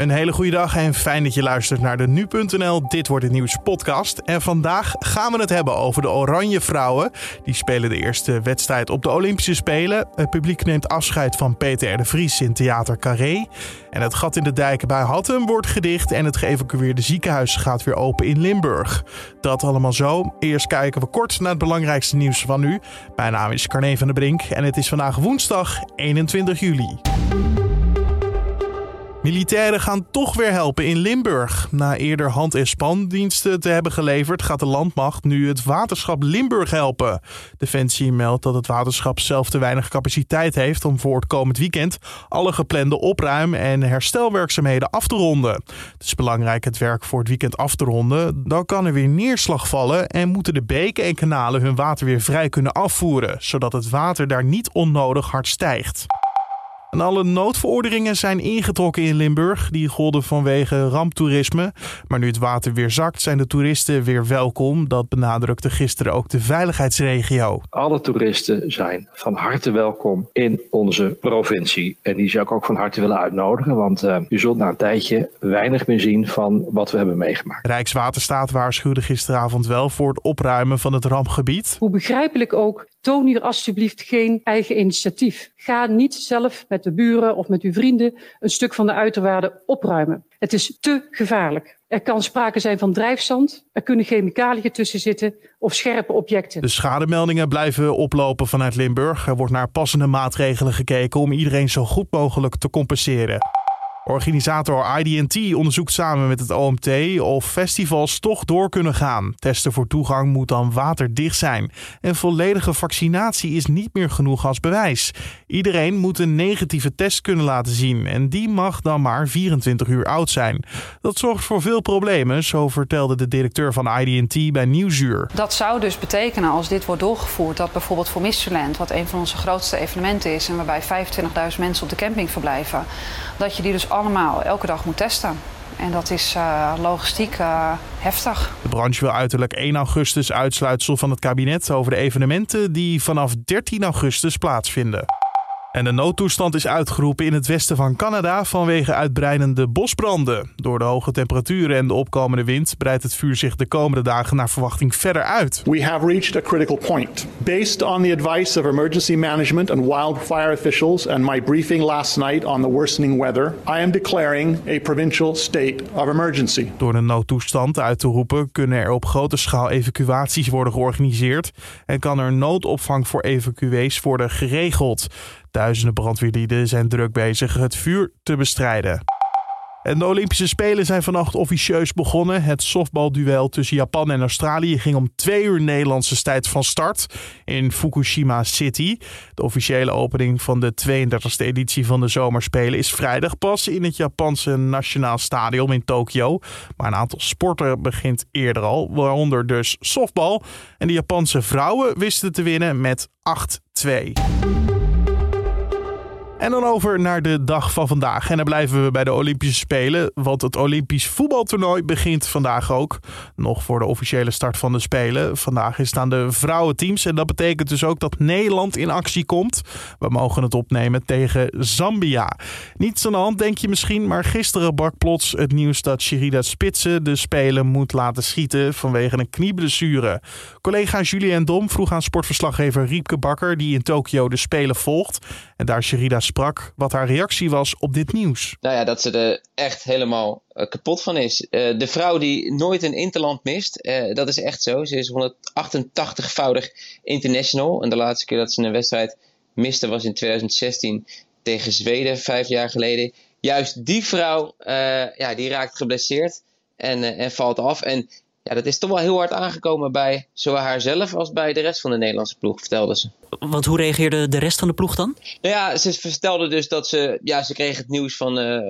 Een hele goede dag en fijn dat je luistert naar de Nu.nl Dit Wordt Het Nieuws podcast. En vandaag gaan we het hebben over de Oranje Vrouwen. Die spelen de eerste wedstrijd op de Olympische Spelen. Het publiek neemt afscheid van Peter R. de Vries in Theater Carré. En het gat in de dijken bij Hattem wordt gedicht en het geëvacueerde ziekenhuis gaat weer open in Limburg. Dat allemaal zo. Eerst kijken we kort naar het belangrijkste nieuws van nu. Mijn naam is Carne van der Brink en het is vandaag woensdag 21 juli. Militairen gaan toch weer helpen in Limburg. Na eerder hand- en spandiensten te hebben geleverd, gaat de landmacht nu het waterschap Limburg helpen. Defensie meldt dat het waterschap zelf te weinig capaciteit heeft om voor het komend weekend alle geplande opruim- en herstelwerkzaamheden af te ronden. Het is belangrijk het werk voor het weekend af te ronden. Dan kan er weer neerslag vallen en moeten de beken en kanalen hun water weer vrij kunnen afvoeren, zodat het water daar niet onnodig hard stijgt. En alle noodverordeningen zijn ingetrokken in Limburg. Die golden vanwege ramptoerisme. Maar nu het water weer zakt, zijn de toeristen weer welkom. Dat benadrukte gisteren ook de veiligheidsregio. Alle toeristen zijn van harte welkom in onze provincie. En die zou ik ook van harte willen uitnodigen. Want uh, u zult na een tijdje weinig meer zien van wat we hebben meegemaakt. Rijkswaterstaat waarschuwde gisteravond wel voor het opruimen van het rampgebied. Hoe begrijpelijk ook Toon hier alsjeblieft geen eigen initiatief. Ga niet zelf met de buren of met uw vrienden een stuk van de uiterwaarden opruimen. Het is te gevaarlijk. Er kan sprake zijn van drijfzand, er kunnen chemicaliën tussen zitten of scherpe objecten. De schademeldingen blijven oplopen vanuit Limburg. Er wordt naar passende maatregelen gekeken om iedereen zo goed mogelijk te compenseren. Organisator IDT onderzoekt samen met het OMT of festivals toch door kunnen gaan. Testen voor toegang moet dan waterdicht zijn. En volledige vaccinatie is niet meer genoeg als bewijs. Iedereen moet een negatieve test kunnen laten zien en die mag dan maar 24 uur oud zijn. Dat zorgt voor veel problemen, zo vertelde de directeur van IDT bij Nieuwsuur. Dat zou dus betekenen als dit wordt doorgevoerd dat bijvoorbeeld voor Mysteryland, wat een van onze grootste evenementen is en waarbij 25.000 mensen op de camping verblijven, dat je die dus allemaal elke dag moet testen. En dat is uh, logistiek uh, heftig. De branche wil uiterlijk 1 augustus uitsluitsel van het kabinet over de evenementen die vanaf 13 augustus plaatsvinden. En de noodtoestand is uitgeroepen in het westen van Canada vanwege uitbreidende bosbranden. Door de hoge temperaturen en de opkomende wind breidt het vuur zich de komende dagen naar verwachting verder uit. We have reached a critical point. Based on the advice of emergency management and wildfire officials and my briefing last night on the worsening weather, I am declaring a provincial state of emergency. Door de noodtoestand uit te roepen kunnen er op grote schaal evacuaties worden georganiseerd en kan er noodopvang voor evacuees worden geregeld. Duizenden brandweerlieden zijn druk bezig het vuur te bestrijden. En de Olympische Spelen zijn vannacht officieus begonnen. Het softbalduel tussen Japan en Australië ging om twee uur Nederlandse tijd van start in Fukushima City. De officiële opening van de 32e editie van de Zomerspelen is vrijdag pas in het Japanse Nationaal Stadion in Tokio. Maar een aantal sporten begint eerder al, waaronder dus softbal. En de Japanse vrouwen wisten te winnen met 8-2. En dan over naar de dag van vandaag. En dan blijven we bij de Olympische Spelen. Want het Olympisch voetbaltoernooi begint vandaag ook. Nog voor de officiële start van de Spelen. Vandaag is het aan de vrouwenteams. En dat betekent dus ook dat Nederland in actie komt. We mogen het opnemen tegen Zambia. Niets aan de hand, denk je misschien. Maar gisteren brak plots het nieuws dat Sherida Spitsen de Spelen moet laten schieten vanwege een knieblessure. Collega Julien Dom vroeg aan sportverslaggever Riepke Bakker, die in Tokio de Spelen volgt. En daar Sherida sprak wat haar reactie was op dit nieuws. Nou ja, dat ze er echt helemaal uh, kapot van is. Uh, de vrouw die nooit een interland mist, uh, dat is echt zo. Ze is 188-voudig international. En de laatste keer dat ze een wedstrijd miste was in 2016 tegen Zweden, vijf jaar geleden. Juist die vrouw, ja, die raakt geblesseerd en, en valt af. En ja, dat is toch wel heel hard aangekomen bij zowel haarzelf als bij de rest van de Nederlandse ploeg, vertelde ze. Want hoe reageerde de rest van de ploeg dan? Nou ja, ze vertelde dus dat ze, ja, ze kreeg het nieuws van, uh,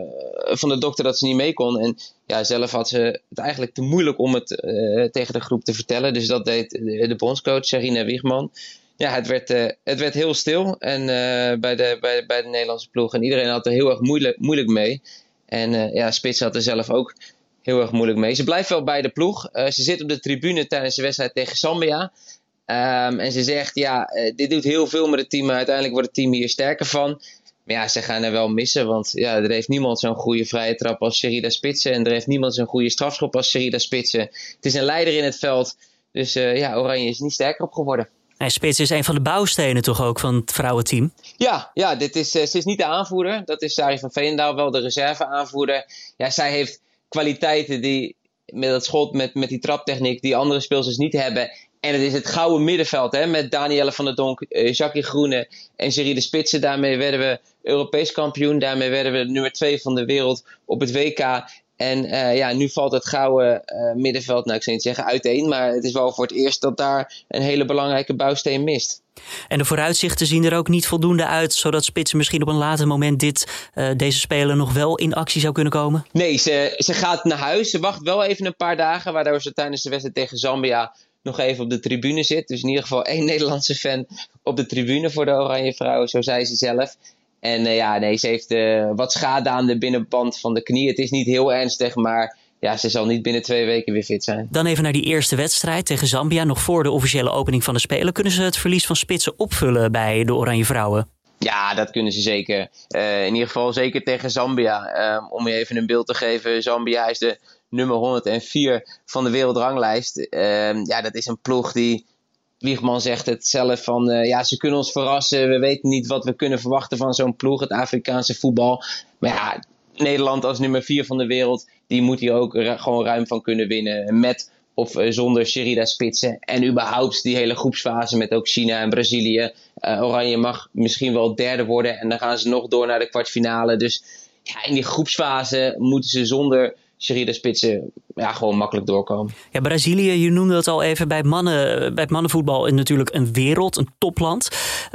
van de dokter dat ze niet mee kon. En ja, zelf had ze het eigenlijk te moeilijk om het uh, tegen de groep te vertellen. Dus dat deed de, de bondscoach, Serena Wiegman. Ja, het werd, uh, het werd heel stil en, bij, de, bij, bij de Nederlandse ploeg. En iedereen had er heel erg moeilijk, moeilijk mee. En ja, Spits had er zelf ook heel erg moeilijk mee. Ze blijft wel bij de ploeg. Uh, ze zit op de tribune tijdens de wedstrijd tegen Zambia. Um, en ze zegt, ja, uh, dit doet heel veel met het team, uiteindelijk wordt het team hier sterker van. Maar ja, ze gaan er wel missen. Want ja, er heeft niemand zo'n goede vrije trap als Sherida Spitsen. En er heeft niemand zo'n goede strafschop als Sherida Spitsen. Het is een leider in het veld. Dus uh, ja, Oranje is niet sterker op geworden. En Spits is een van de bouwstenen toch ook van het vrouwenteam? Ja, ja dit is, ze is niet de aanvoerder. Dat is Sari van Veenendaal wel de reserveaanvoerder. Ja, zij heeft kwaliteiten die met dat schot, met, met die traptechniek, die andere speelsters niet hebben. En het is het gouden middenveld hè, met Danielle van der Donk, uh, Jackie Groene en Serie de Spitsen. Daarmee werden we Europees kampioen. Daarmee werden we nummer 2 van de wereld op het WK. En uh, ja, nu valt het gouden uh, middenveld, nou ik zou niet zeggen uiteen, maar het is wel voor het eerst dat daar een hele belangrijke bouwsteen mist. En de vooruitzichten zien er ook niet voldoende uit, zodat Spitsen misschien op een later moment dit, uh, deze speler nog wel in actie zou kunnen komen? Nee, ze, ze gaat naar huis. Ze wacht wel even een paar dagen, waardoor ze tijdens de wedstrijd tegen Zambia nog even op de tribune zit. Dus in ieder geval één Nederlandse fan op de tribune voor de Oranje Vrouwen, zo zei ze zelf. En uh, ja, nee, ze heeft uh, wat schade aan de binnenband van de knie. Het is niet heel ernstig, maar ja, ze zal niet binnen twee weken weer fit zijn. Dan even naar die eerste wedstrijd tegen Zambia. Nog voor de officiële opening van de Spelen. Kunnen ze het verlies van Spitsen opvullen bij de Oranje Vrouwen? Ja, dat kunnen ze zeker. Uh, in ieder geval zeker tegen Zambia. om je even een beeld te geven. Zambia is de nummer 104 van de wereldranglijst. ja, dat is een ploeg die Wiegman zegt het zelf van uh, ja, ze kunnen ons verrassen. We weten niet wat we kunnen verwachten van zo'n ploeg, het Afrikaanse voetbal. Maar ja, Nederland als nummer 4 van de wereld, die moet hier ook gewoon ruim van kunnen winnen. Met of uh, zonder Sherida spitsen. En überhaupt die hele groepsfase met ook China en Brazilië. Uh, Oranje mag misschien wel derde worden. En dan gaan ze nog door naar de kwartfinale. Dus ja, in die groepsfase moeten ze zonder Sherida spitsen ja, gewoon makkelijk doorkomen. Ja, Brazilië, je noemde het al even bij, mannen, bij het mannenvoetbal is natuurlijk een wereld, een topland.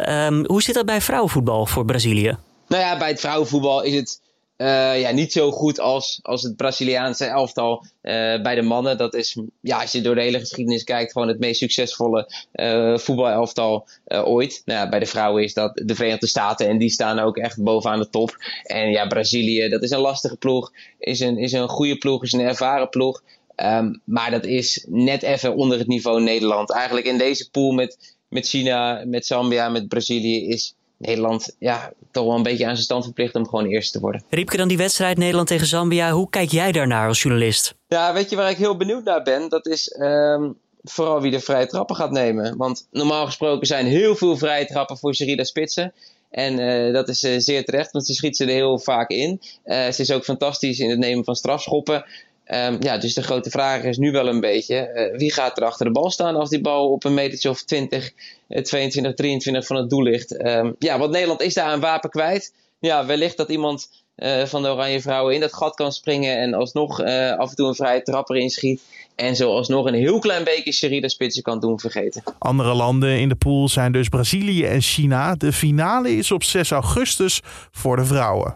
Um, hoe zit dat bij vrouwenvoetbal voor Brazilië? Nou ja, bij het vrouwenvoetbal is het uh, ja, niet zo goed als, als het Braziliaanse elftal uh, bij de mannen. Dat is, ja, als je door de hele geschiedenis kijkt, gewoon het meest succesvolle uh, voetbalelftal ooit. Nou, ja, bij de vrouwen is dat de Verenigde Staten en die staan ook echt bovenaan de top. En ja, Brazilië, dat is een lastige ploeg, is een, is een goede ploeg, is een ervaren ploeg. Um, maar dat is net even onder het niveau Nederland. Eigenlijk in deze pool met, met China, met Zambia, met Brazilië is Nederland ja, toch wel een beetje aan zijn stand verplicht om gewoon eerste te worden. Riepke, dan die wedstrijd Nederland tegen Zambia. Hoe kijk jij daarnaar als journalist? Ja, weet je waar ik heel benieuwd naar ben? Dat is um, vooral wie de vrije trappen gaat nemen. Want normaal gesproken zijn heel veel vrije trappen voor Sherida Spitsen. En uh, dat is uh, zeer terecht, want ze schiet ze er heel vaak in. Uh, ze is ook fantastisch in het nemen van strafschoppen. Um, ja, dus de grote vraag is nu wel een beetje: uh, wie gaat er achter de bal staan als die bal op een metertje of 20, 22, 23 van het doel ligt? Um, ja, want Nederland is daar een wapen kwijt. Ja, wellicht dat iemand uh, van de Oranje Vrouwen in dat gat kan springen en alsnog uh, af en toe een vrije trapper inschiet. En zo alsnog een heel klein beetje Sherida Spitsen kan doen vergeten. Andere landen in de pool zijn dus Brazilië en China. De finale is op 6 augustus voor de vrouwen.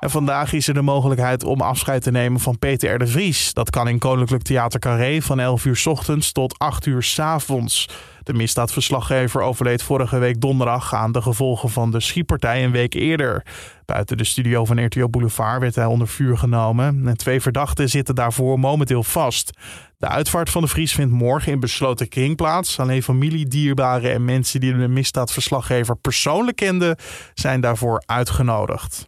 En vandaag is er de mogelijkheid om afscheid te nemen van Peter R. de Vries. Dat kan in Koninklijk Theater Carré van 11 uur ochtends tot 8 uur s avonds. De misdaadverslaggever overleed vorige week donderdag aan de gevolgen van de schietpartij een week eerder. Buiten de studio van RTO Boulevard werd hij onder vuur genomen. En twee verdachten zitten daarvoor momenteel vast. De uitvaart van de Vries vindt morgen in besloten kring plaats. Alleen familie, dierbaren en mensen die de misdaadverslaggever persoonlijk kenden zijn daarvoor uitgenodigd.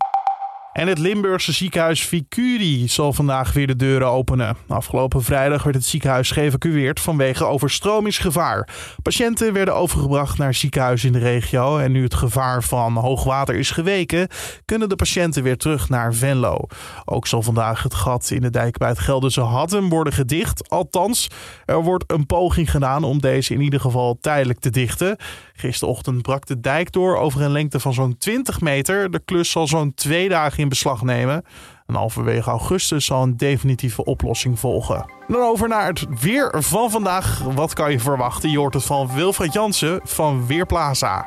En het Limburgse ziekenhuis Vicuri zal vandaag weer de deuren openen. Afgelopen vrijdag werd het ziekenhuis geëvacueerd vanwege overstromingsgevaar. Patiënten werden overgebracht naar ziekenhuizen in de regio. En nu het gevaar van hoogwater is geweken, kunnen de patiënten weer terug naar Venlo. Ook zal vandaag het gat in de dijk bij het Gelderse Hattem worden gedicht. Althans, er wordt een poging gedaan om deze in ieder geval tijdelijk te dichten. Gisterochtend brak de dijk door over een lengte van zo'n 20 meter. De klus zal zo'n twee dagen in beslag nemen. En halverwege augustus zal een definitieve oplossing volgen. Dan over naar het weer van vandaag. Wat kan je verwachten? Je hoort het van Wilfred Jansen van Weerplaza.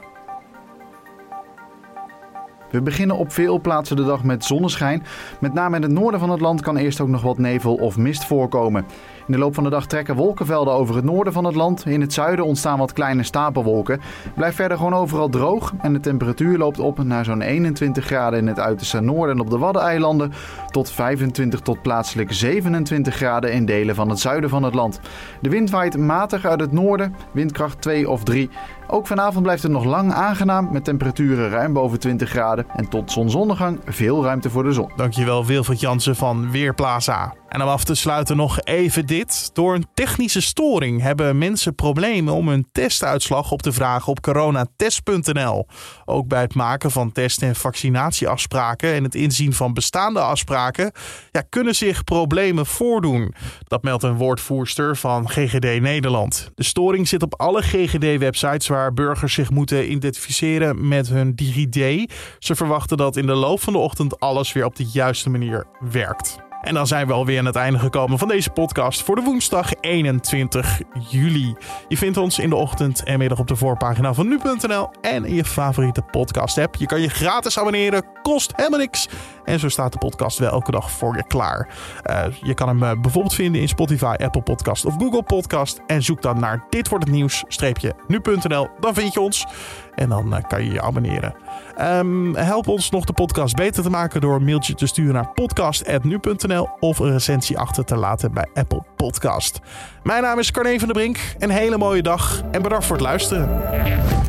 We beginnen op veel plaatsen de dag met zonneschijn. Met name in het noorden van het land kan eerst ook nog wat nevel of mist voorkomen. In de loop van de dag trekken wolkenvelden over het noorden van het land. In het zuiden ontstaan wat kleine stapelwolken. Blijft verder gewoon overal droog en de temperatuur loopt op naar zo'n 21 graden in het uiterste noorden en op de Waddeneilanden. Tot 25 tot plaatselijk 27 graden in delen van het zuiden van het land. De wind waait matig uit het noorden, windkracht 2 of 3. Ook vanavond blijft het nog lang aangenaam met temperaturen ruim boven 20 graden. En tot zonsondergang veel ruimte voor de zon. Dankjewel Wilfried Jansen van Weerplaza. En om af te sluiten nog even dit. Door een technische storing hebben mensen problemen om hun testuitslag op te vragen op coronatest.nl. Ook bij het maken van test- en vaccinatieafspraken en het inzien van bestaande afspraken ja, kunnen zich problemen voordoen. Dat meldt een woordvoerster van GGD Nederland. De storing zit op alle GGD-websites waar burgers zich moeten identificeren met hun DigiD. Ze verwachten dat in de loop van de ochtend alles weer op de juiste manier werkt. En dan zijn we alweer aan het einde gekomen van deze podcast voor de woensdag 21 juli. Je vindt ons in de ochtend en middag op de voorpagina van nu.nl en in je favoriete podcast app. Je kan je gratis abonneren, kost helemaal niks. En zo staat de podcast wel elke dag voor je klaar. Uh, je kan hem uh, bijvoorbeeld vinden in Spotify, Apple Podcast of Google Podcast. En zoek dan naar Dit wordt het nieuws, streepje nu.nl. Dan vind je ons. En dan uh, kan je je abonneren. Um, help ons nog de podcast beter te maken door een mailtje te sturen naar podcast.nu.nl of een recensie achter te laten bij Apple Podcast. Mijn naam is Carne van der Brink. Een hele mooie dag en bedankt voor het luisteren.